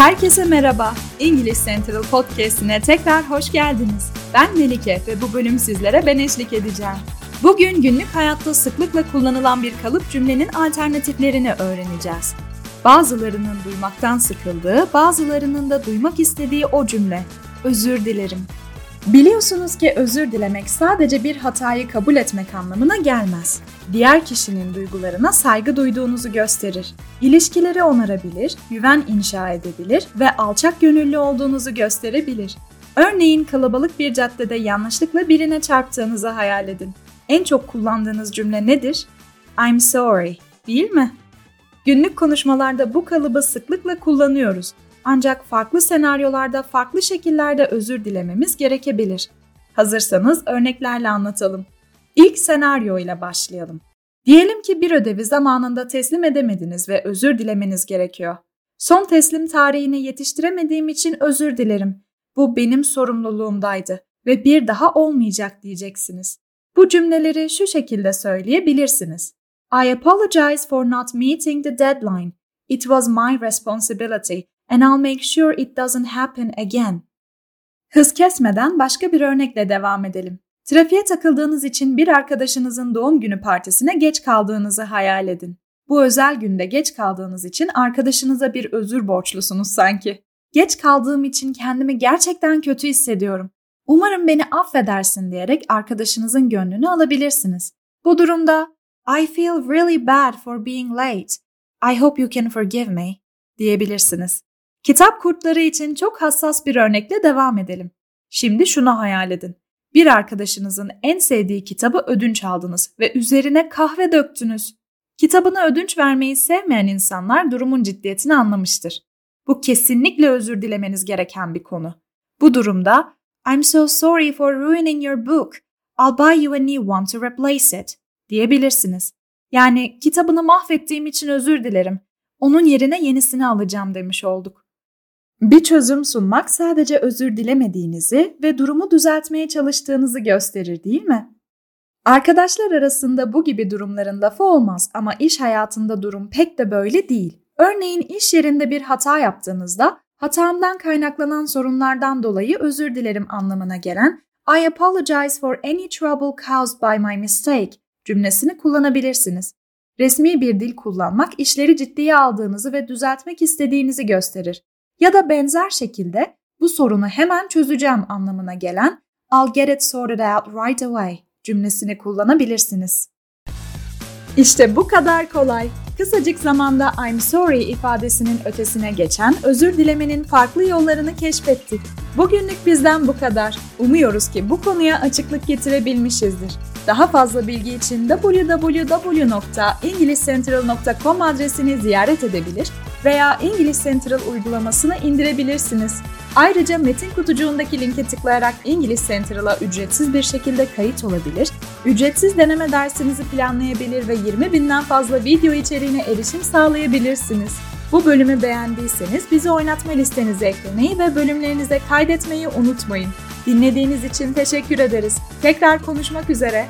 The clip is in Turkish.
Herkese merhaba. İngiliz Central Podcast'ine tekrar hoş geldiniz. Ben Melike ve bu bölüm sizlere ben eşlik edeceğim. Bugün günlük hayatta sıklıkla kullanılan bir kalıp cümlenin alternatiflerini öğreneceğiz. Bazılarının duymaktan sıkıldığı, bazılarının da duymak istediği o cümle. Özür dilerim. Biliyorsunuz ki özür dilemek sadece bir hatayı kabul etmek anlamına gelmez. Diğer kişinin duygularına saygı duyduğunuzu gösterir. İlişkileri onarabilir, güven inşa edebilir ve alçak gönüllü olduğunuzu gösterebilir. Örneğin kalabalık bir caddede yanlışlıkla birine çarptığınızı hayal edin. En çok kullandığınız cümle nedir? I'm sorry, değil mi? Günlük konuşmalarda bu kalıbı sıklıkla kullanıyoruz ancak farklı senaryolarda farklı şekillerde özür dilememiz gerekebilir. Hazırsanız örneklerle anlatalım. İlk senaryo ile başlayalım. Diyelim ki bir ödevi zamanında teslim edemediniz ve özür dilemeniz gerekiyor. Son teslim tarihini yetiştiremediğim için özür dilerim. Bu benim sorumluluğumdaydı ve bir daha olmayacak diyeceksiniz. Bu cümleleri şu şekilde söyleyebilirsiniz. I apologize for not meeting the deadline. It was my responsibility and I'll make sure it doesn't happen again. Hız kesmeden başka bir örnekle devam edelim. Trafiğe takıldığınız için bir arkadaşınızın doğum günü partisine geç kaldığınızı hayal edin. Bu özel günde geç kaldığınız için arkadaşınıza bir özür borçlusunuz sanki. Geç kaldığım için kendimi gerçekten kötü hissediyorum. Umarım beni affedersin diyerek arkadaşınızın gönlünü alabilirsiniz. Bu durumda I feel really bad for being late. I hope you can forgive me diyebilirsiniz. Kitap kurtları için çok hassas bir örnekle devam edelim. Şimdi şunu hayal edin. Bir arkadaşınızın en sevdiği kitabı ödünç aldınız ve üzerine kahve döktünüz. Kitabını ödünç vermeyi sevmeyen insanlar durumun ciddiyetini anlamıştır. Bu kesinlikle özür dilemeniz gereken bir konu. Bu durumda I'm so sorry for ruining your book. I'll buy you a new one to replace it diyebilirsiniz. Yani kitabını mahvettiğim için özür dilerim. Onun yerine yenisini alacağım demiş olduk. Bir çözüm sunmak sadece özür dilemediğinizi ve durumu düzeltmeye çalıştığınızı gösterir değil mi? Arkadaşlar arasında bu gibi durumların lafı olmaz ama iş hayatında durum pek de böyle değil. Örneğin iş yerinde bir hata yaptığınızda hatamdan kaynaklanan sorunlardan dolayı özür dilerim anlamına gelen I apologize for any trouble caused by my mistake cümlesini kullanabilirsiniz. Resmi bir dil kullanmak işleri ciddiye aldığınızı ve düzeltmek istediğinizi gösterir ya da benzer şekilde bu sorunu hemen çözeceğim anlamına gelen I'll get it sorted out right away cümlesini kullanabilirsiniz. İşte bu kadar kolay. Kısacık zamanda I'm sorry ifadesinin ötesine geçen özür dilemenin farklı yollarını keşfettik. Bugünlük bizden bu kadar. Umuyoruz ki bu konuya açıklık getirebilmişizdir. Daha fazla bilgi için www.englishcentral.com adresini ziyaret edebilir veya English Central uygulamasını indirebilirsiniz. Ayrıca metin kutucuğundaki linke tıklayarak English Central'a ücretsiz bir şekilde kayıt olabilir, ücretsiz deneme dersinizi planlayabilir ve 20 binden fazla video içeriğine erişim sağlayabilirsiniz. Bu bölümü beğendiyseniz bizi oynatma listenize eklemeyi ve bölümlerinize kaydetmeyi unutmayın. Dinlediğiniz için teşekkür ederiz. Tekrar konuşmak üzere.